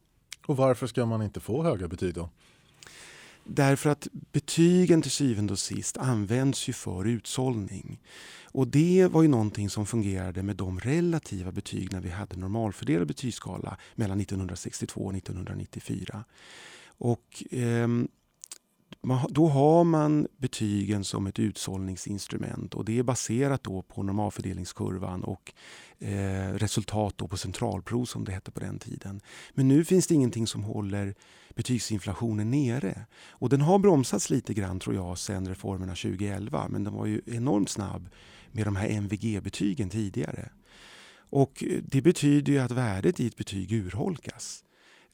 Och varför ska man inte få höga betyg då? Därför att betygen till syvende och sist används ju för utsållning. Och det var ju någonting som fungerade med de relativa betyg när vi hade normalfördelad betygsskala mellan 1962 och 1994. Och, eh, då har man betygen som ett utsållningsinstrument och det är baserat då på normalfördelningskurvan och eh, resultat då på centralprov som det hette på den tiden. Men nu finns det ingenting som håller betygsinflationen nere. Och den har bromsats lite grann tror jag sen reformerna 2011 men den var ju enormt snabb med de här MVG-betygen tidigare. Och eh, det betyder ju att värdet i ett betyg urholkas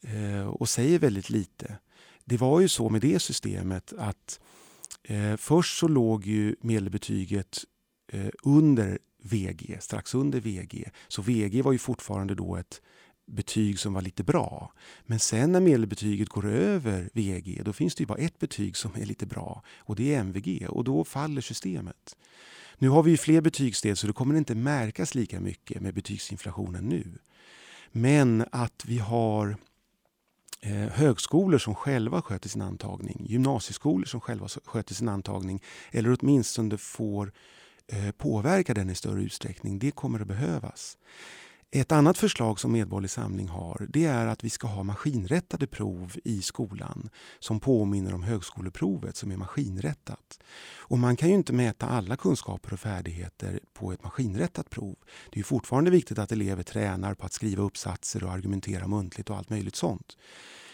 eh, och säger väldigt lite. Det var ju så med det systemet att eh, först så låg ju medelbetyget eh, under VG, strax under VG. Så VG var ju fortfarande då ett betyg som var lite bra. Men sen när medelbetyget går över VG då finns det ju bara ett betyg som är lite bra och det är MVG och då faller systemet. Nu har vi ju fler betygssteg så det kommer inte märkas lika mycket med betygsinflationen nu. Men att vi har eh, högskolor som själva sköter sin antagning, gymnasieskolor som själva sköter sin antagning eller åtminstone får eh, påverka den i större utsträckning, det kommer att behövas. Ett annat förslag som Medborgerlig Samling har det är att vi ska ha maskinrättade prov i skolan som påminner om högskoleprovet som är maskinrättat. Och man kan ju inte mäta alla kunskaper och färdigheter på ett maskinrättat prov. Det är fortfarande viktigt att elever tränar på att skriva uppsatser och argumentera muntligt och allt möjligt sånt.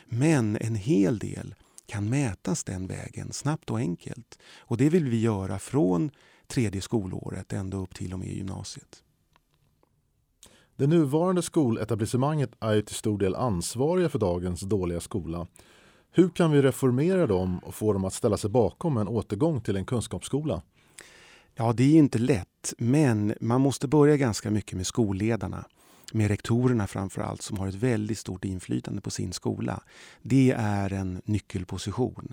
Men en hel del kan mätas den vägen, snabbt och enkelt. Och det vill vi göra från tredje skolåret ända upp till och med gymnasiet. Det nuvarande skoletablissemanget är ju till stor del ansvariga för dagens dåliga skola. Hur kan vi reformera dem och få dem att ställa sig bakom en återgång till en kunskapsskola? Ja, det är inte lätt, men man måste börja ganska mycket med skolledarna. Med rektorerna framför allt, som har ett väldigt stort inflytande på sin skola. Det är en nyckelposition.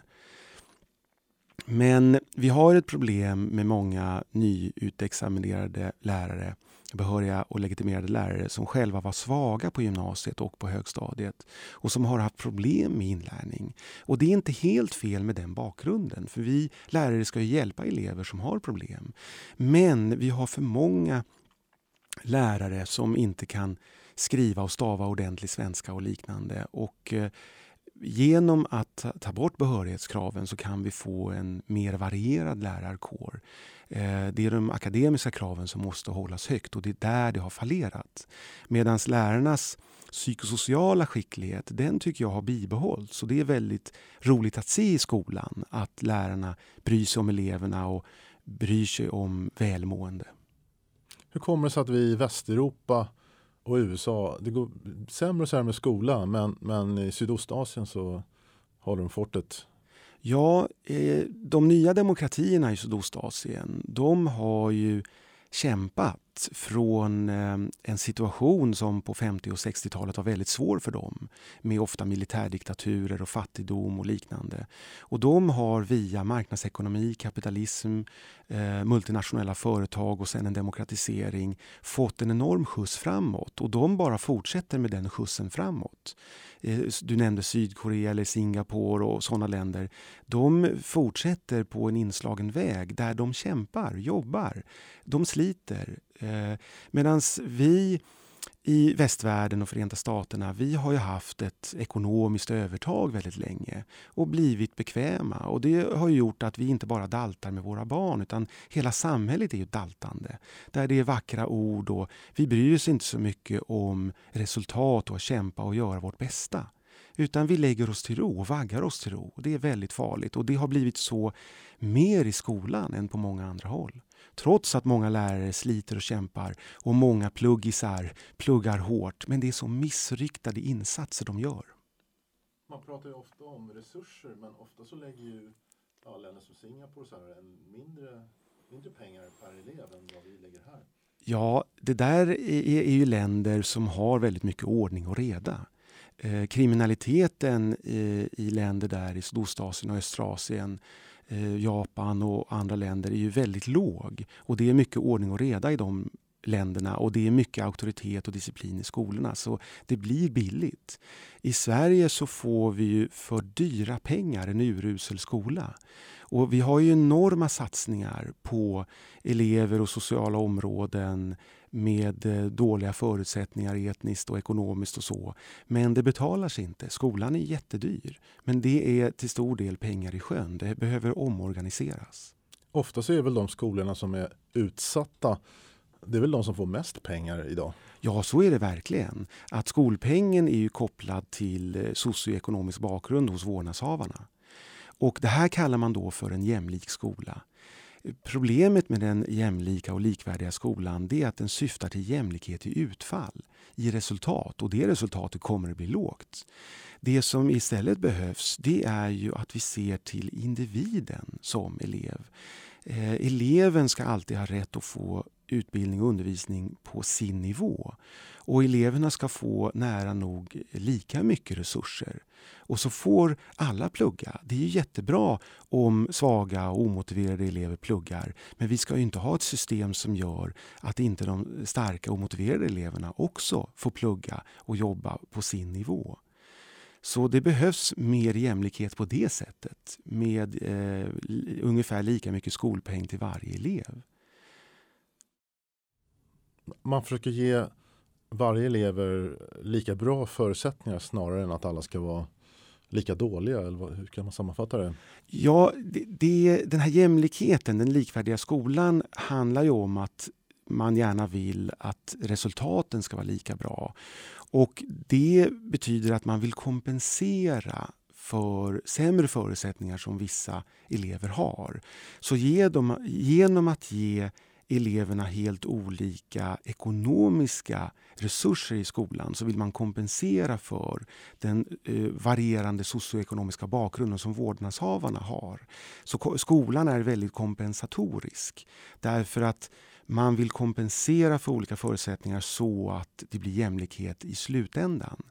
Men vi har ett problem med många nyutexaminerade lärare behöriga och legitimerade lärare som själva var svaga på gymnasiet och på högstadiet och som har haft problem med inlärning. Och det är inte helt fel med den bakgrunden för vi lärare ska ju hjälpa elever som har problem. Men vi har för många lärare som inte kan skriva och stava ordentlig svenska och liknande. Och eh, genom att ta bort behörighetskraven så kan vi få en mer varierad lärarkår. Eh, det är de akademiska kraven som måste hållas högt och det är där det har fallerat. Medan lärarnas psykosociala skicklighet, den tycker jag har bibehållits. Och det är väldigt roligt att se i skolan att lärarna bryr sig om eleverna och bryr sig om välmående. Hur kommer det sig att vi i Västeuropa och USA, det går sämre och sämre med skolan men, men i Sydostasien så har de fortet. Ja, eh, de nya demokratierna i Sydostasien de har ju kämpat från eh, en situation som på 50 och 60-talet var väldigt svår för dem med ofta militärdiktaturer och fattigdom och liknande. Och de har via marknadsekonomi, kapitalism, eh, multinationella företag och sen en demokratisering fått en enorm skjuts framåt och de bara fortsätter med den skjutsen framåt. Eh, du nämnde Sydkorea eller Singapore och sådana länder. De fortsätter på en inslagen väg där de kämpar, jobbar, de sliter. Eh, Medan vi i västvärlden och Förenta Staterna, vi har ju haft ett ekonomiskt övertag väldigt länge och blivit bekväma. Och det har gjort att vi inte bara daltar med våra barn utan hela samhället är ju daltande. Där det är vackra ord och vi bryr oss inte så mycket om resultat och att kämpa och göra vårt bästa. Utan vi lägger oss till ro och vaggar oss till ro. Det är väldigt farligt och det har blivit så mer i skolan än på många andra håll. Trots att många lärare sliter och kämpar och många pluggisar pluggar hårt. Men det är så missriktade insatser de gör. Man pratar ju ofta om resurser men ofta så lägger ju ja, länder som Singapore så här, en mindre, mindre pengar per elev än vad vi lägger här. Ja, det där är, är ju länder som har väldigt mycket ordning och reda. Eh, kriminaliteten i, i länder där i Sydostasien och Östrasien Eh, Japan och andra länder är ju väldigt låg. Och det är mycket ordning och reda i de länderna och det är mycket auktoritet och disciplin i skolorna. Så det blir billigt. I Sverige så får vi ju för dyra pengar en urusel skola. Och vi har ju enorma satsningar på elever och sociala områden med eh, dåliga förutsättningar etniskt och ekonomiskt och så. Men det betalar sig inte. Skolan är jättedyr. Men det är till stor del pengar i sjön. Det behöver omorganiseras. Ofta så är väl de skolorna som är utsatta det är väl de som får mest pengar idag? Ja, så är det verkligen. Att skolpengen är ju kopplad till eh, socioekonomisk bakgrund hos vårdnadshavarna. Och det här kallar man då för en jämlik skola. Problemet med den jämlika och likvärdiga skolan är att den syftar till jämlikhet i utfall, i resultat och det resultatet kommer att bli lågt. Det som istället behövs det är ju att vi ser till individen som elev. Eh, eleven ska alltid ha rätt att få utbildning och undervisning på sin nivå. Och eleverna ska få nära nog lika mycket resurser. Och så får alla plugga. Det är ju jättebra om svaga och omotiverade elever pluggar. Men vi ska ju inte ha ett system som gör att inte de starka och motiverade eleverna också får plugga och jobba på sin nivå. Så det behövs mer jämlikhet på det sättet med eh, ungefär lika mycket skolpeng till varje elev. Man försöker ge varje elever lika bra förutsättningar snarare än att alla ska vara lika dåliga? Eller hur kan man sammanfatta det? Ja, det, det, den här jämlikheten, den likvärdiga skolan, handlar ju om att man gärna vill att resultaten ska vara lika bra. Och det betyder att man vill kompensera för sämre förutsättningar som vissa elever har. Så ge dem, genom att ge eleverna helt olika ekonomiska resurser i skolan så vill man kompensera för den eh, varierande socioekonomiska bakgrunden som vårdnadshavarna har. Så skolan är väldigt kompensatorisk därför att man vill kompensera för olika förutsättningar så att det blir jämlikhet i slutändan.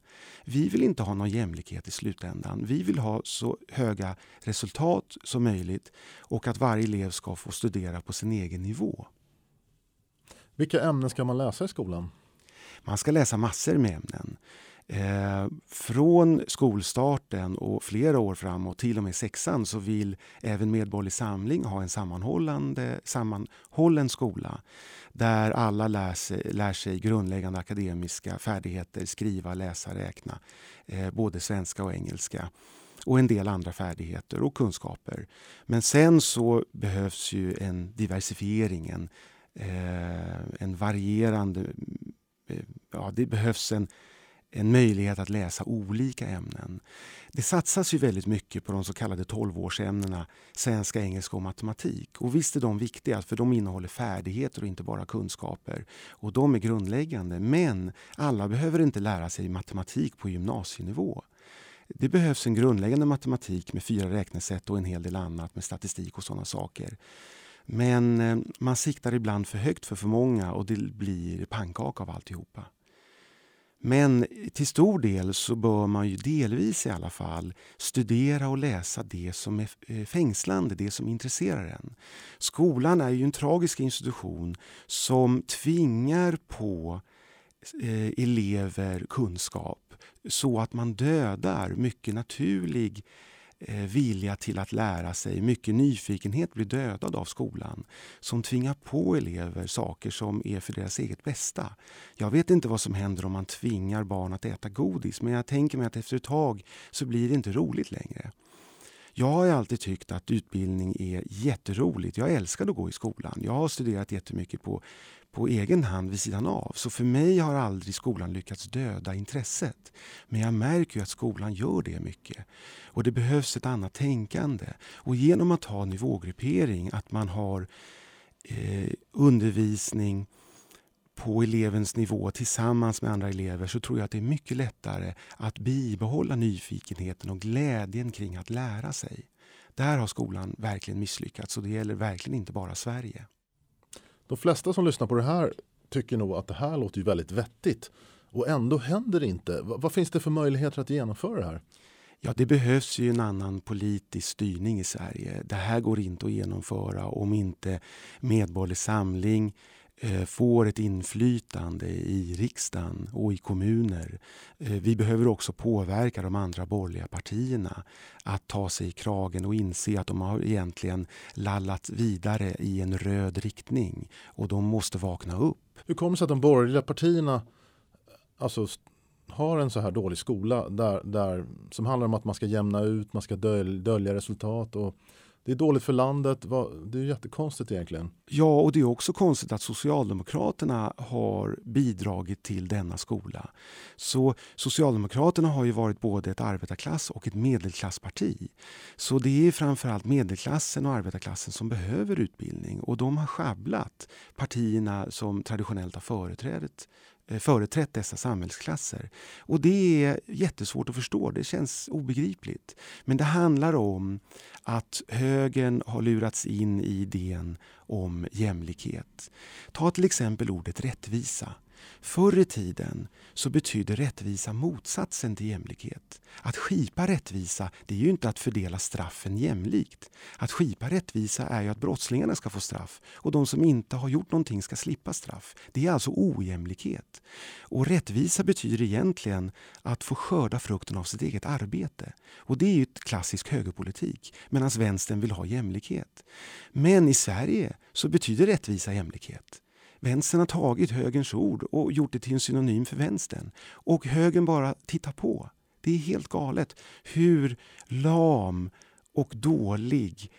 Vi vill inte ha någon jämlikhet i slutändan. Vi vill ha så höga resultat som möjligt och att varje elev ska få studera på sin egen nivå. Vilka ämnen ska man läsa i skolan? Man ska läsa massor med ämnen. Eh, från skolstarten och flera år framåt, till och med sexan, så vill även Medborgerlig Samling ha en sammanhållande, sammanhållen skola där alla lär sig, lär sig grundläggande akademiska färdigheter, skriva, läsa, räkna, eh, både svenska och engelska och en del andra färdigheter och kunskaper. Men sen så behövs ju en diversifiering, en, eh, en varierande... Eh, ja, det behövs en en möjlighet att läsa olika ämnen. Det satsas ju väldigt mycket på de så kallade 12-årsämnena svenska, engelska och matematik. Och visst är de viktiga, för de innehåller färdigheter och inte bara kunskaper. Och de är grundläggande. Men alla behöver inte lära sig matematik på gymnasienivå. Det behövs en grundläggande matematik med fyra räknesätt och en hel del annat med statistik och sådana saker. Men eh, man siktar ibland för högt för för många och det blir pannkaka av alltihopa. Men till stor del så bör man ju delvis i alla fall studera och läsa det som är eh, fängslande, det som intresserar en. Skolan är ju en tragisk institution som tvingar på eh, elever kunskap så att man dödar mycket naturlig Eh, Eh, vilja till att lära sig, mycket nyfikenhet blir dödad av skolan som tvingar på elever saker som är för deras eget bästa. Jag vet inte vad som händer om man tvingar barn att äta godis men jag tänker mig att efter ett tag så blir det inte roligt längre. Jag har alltid tyckt att utbildning är jätteroligt. Jag älskar att gå i skolan. Jag har studerat jättemycket på på egen hand vid sidan av. Så för mig har aldrig skolan lyckats döda intresset. Men jag märker ju att skolan gör det mycket. Och det behövs ett annat tänkande. Och genom att ha nivågruppering, att man har eh, undervisning på elevens nivå tillsammans med andra elever så tror jag att det är mycket lättare att bibehålla nyfikenheten och glädjen kring att lära sig. Där har skolan verkligen misslyckats och det gäller verkligen inte bara Sverige. De flesta som lyssnar på det här tycker nog att det här låter ju väldigt vettigt. Och ändå händer det inte. vad finns det för möjligheter att genomföra det här? Ja, det behövs ju en annan politisk styrning i Sverige. Det här går inte att genomföra om inte Medborgerlig Samling Eh, får ett inflytande i riksdagen och i kommuner. Eh, vi behöver också påverka de andra borgerliga partierna att ta sig i kragen och inse att de har egentligen lallat vidare i en röd riktning och de måste vakna upp. Hur kommer det sig att de borgerliga partierna alltså, har en så här dålig skola där, där, som handlar om att man ska jämna ut, man ska dölja resultat och det är dåligt för landet. Det är jättekonstigt egentligen. Ja, och det är också konstigt att Socialdemokraterna har bidragit till denna skola. Så Socialdemokraterna har ju varit både ett arbetarklass och ett medelklassparti. Så det är framförallt medelklassen och arbetarklassen som behöver utbildning och de har schabblat partierna som traditionellt har företrädet Eh, företrätt dessa samhällsklasser. Och det är jättesvårt att förstå, det känns obegripligt. Men det handlar om att högern har lurats in i idén om jämlikhet. Ta till exempel ordet rättvisa. Förr i tiden så betydde rättvisa motsatsen till jämlikhet. Att skipa rättvisa det är ju inte att fördela straffen jämlikt. Att skipa rättvisa är ju att brottslingarna ska få straff och de som inte har gjort någonting ska slippa straff. Det är alltså ojämlikhet. Och rättvisa betyder egentligen att få skörda frukten av sitt eget arbete. Och det är ju ett klassisk högerpolitik medan vänstern vill ha jämlikhet. Men i Sverige så betyder rättvisa jämlikhet. Vänstern har tagit högerns ord och gjort det till en synonym för vänstern. Och högern bara tittar på. Det är helt galet hur lam och dålig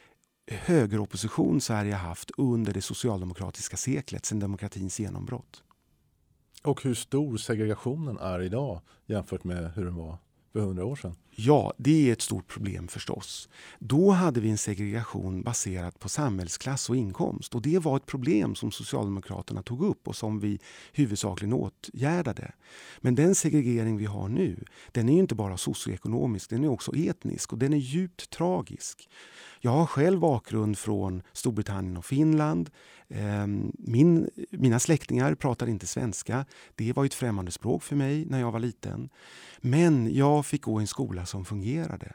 högeropposition Sverige haft under det socialdemokratiska seklet sedan demokratins genombrott. Och hur stor segregationen är idag jämfört med hur den var för hundra år sedan? Ja, det är ett stort problem förstås. Då hade vi en segregation baserad på samhällsklass och inkomst och det var ett problem som Socialdemokraterna tog upp och som vi huvudsakligen åtgärdade. Men den segregering vi har nu, den är inte bara socioekonomisk, den är också etnisk och den är djupt tragisk. Jag har själv bakgrund från Storbritannien och Finland. Ehm, min, mina släktingar pratar inte svenska. Det var ett främmande språk för mig när jag var liten. Men jag fick gå i en skola som fungerade.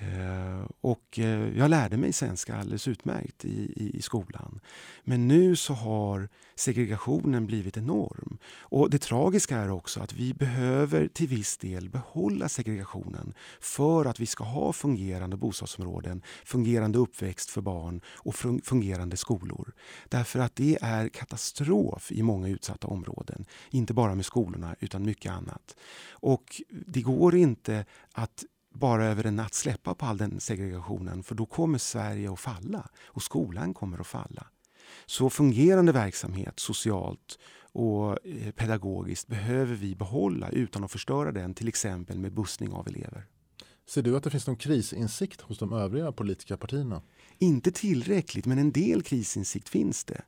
Eh, och eh, jag lärde mig svenska alldeles utmärkt i, i, i, skolan. Men nu så har segregationen blivit enorm. Och det tragiska är också att vi behöver till viss del behålla segregationen för att vi ska ha fungerande bostadsområden, fungerande uppväxt för barn och fungerande skolor. Därför att det är katastrof i många utsatta områden. Inte bara med skolorna utan mycket annat. Och det går inte att bara över en natt släppa på all den segregationen för då kommer Sverige att falla och skolan kommer att falla. Så fungerande verksamhet socialt och eh, pedagogiskt behöver vi behålla utan att förstöra den, till exempel med bussning av elever. Ser du att det finns någon krisinsikt hos de övriga politiska partierna? Inte tillräckligt, men en del krisinsikt finns det.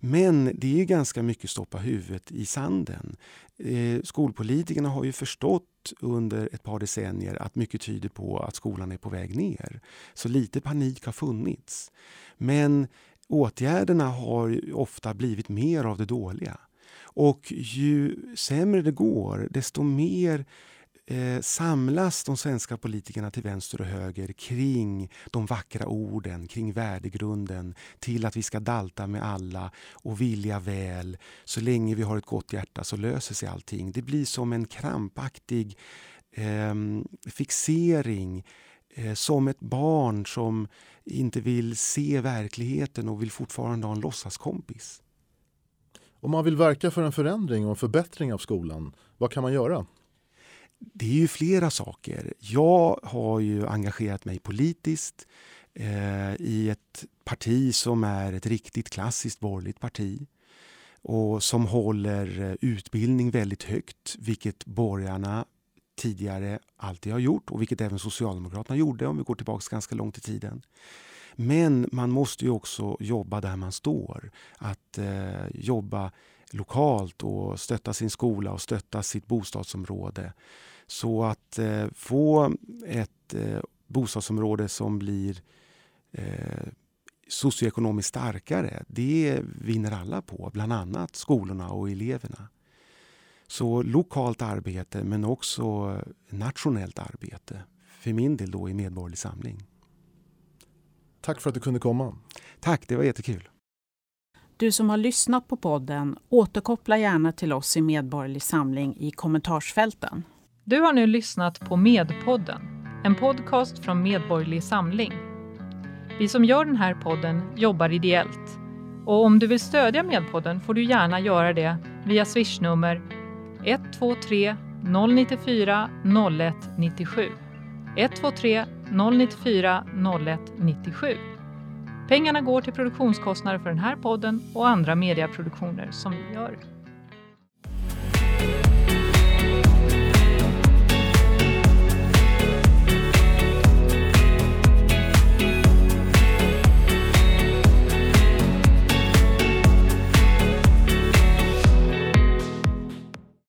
Men det är ganska mycket stoppa huvudet i sanden. Eh, skolpolitikerna har ju förstått under ett par decennier att mycket tyder på att skolan är på väg ner. Så lite panik har funnits. Men åtgärderna har ofta blivit mer av det dåliga. Och ju sämre det går, desto mer eh, samlas de svenska politikerna till vänster och höger kring de vackra orden, kring värdegrunden, till att vi ska dalta med alla och vilja väl. Så länge vi har ett gott hjärta så löser sig allting. Det blir som en krampaktig ehm, eh, fixering som ett barn som inte vill se verkligheten och vill fortfarande ha en låtsaskompis. Om man vill verka för en förändring och en förbättring av skolan, vad kan man göra? Det är ju flera saker. Jag har ju engagerat mig politiskt eh, i ett parti som är ett riktigt klassiskt borgerligt parti och som håller eh, utbildning väldigt högt, vilket borgarna tidigare alltid har gjort och vilket även Socialdemokraterna gjorde om vi går tillbaka ganska långt i tiden. Men man måste ju också jobba där man står. Att eh, jobba lokalt och stötta sin skola och stötta sitt bostadsområde. Så att eh, få ett eh, bostadsområde som blir eh, socioekonomiskt starkare, det vinner alla på, bland annat skolorna och eleverna. Så lokalt arbete men också nationellt arbete. För min del då i Medborgerlig Samling. Tack för att du kunde komma. Tack, det var jättekul. Du som har lyssnat på podden, återkoppla gärna till oss i Medborgerlig Samling i kommentarsfälten. Du har nu lyssnat på Medpodden, en podcast från Medborgerlig Samling. Vi som gör den här podden jobbar ideellt. Och om du vill stödja Medpodden får du gärna göra det via swishnummer 123 094 0197. 123 094 0197. Pengarna går till produktionskostnader för den här podden och andra mediaproduktioner som vi gör.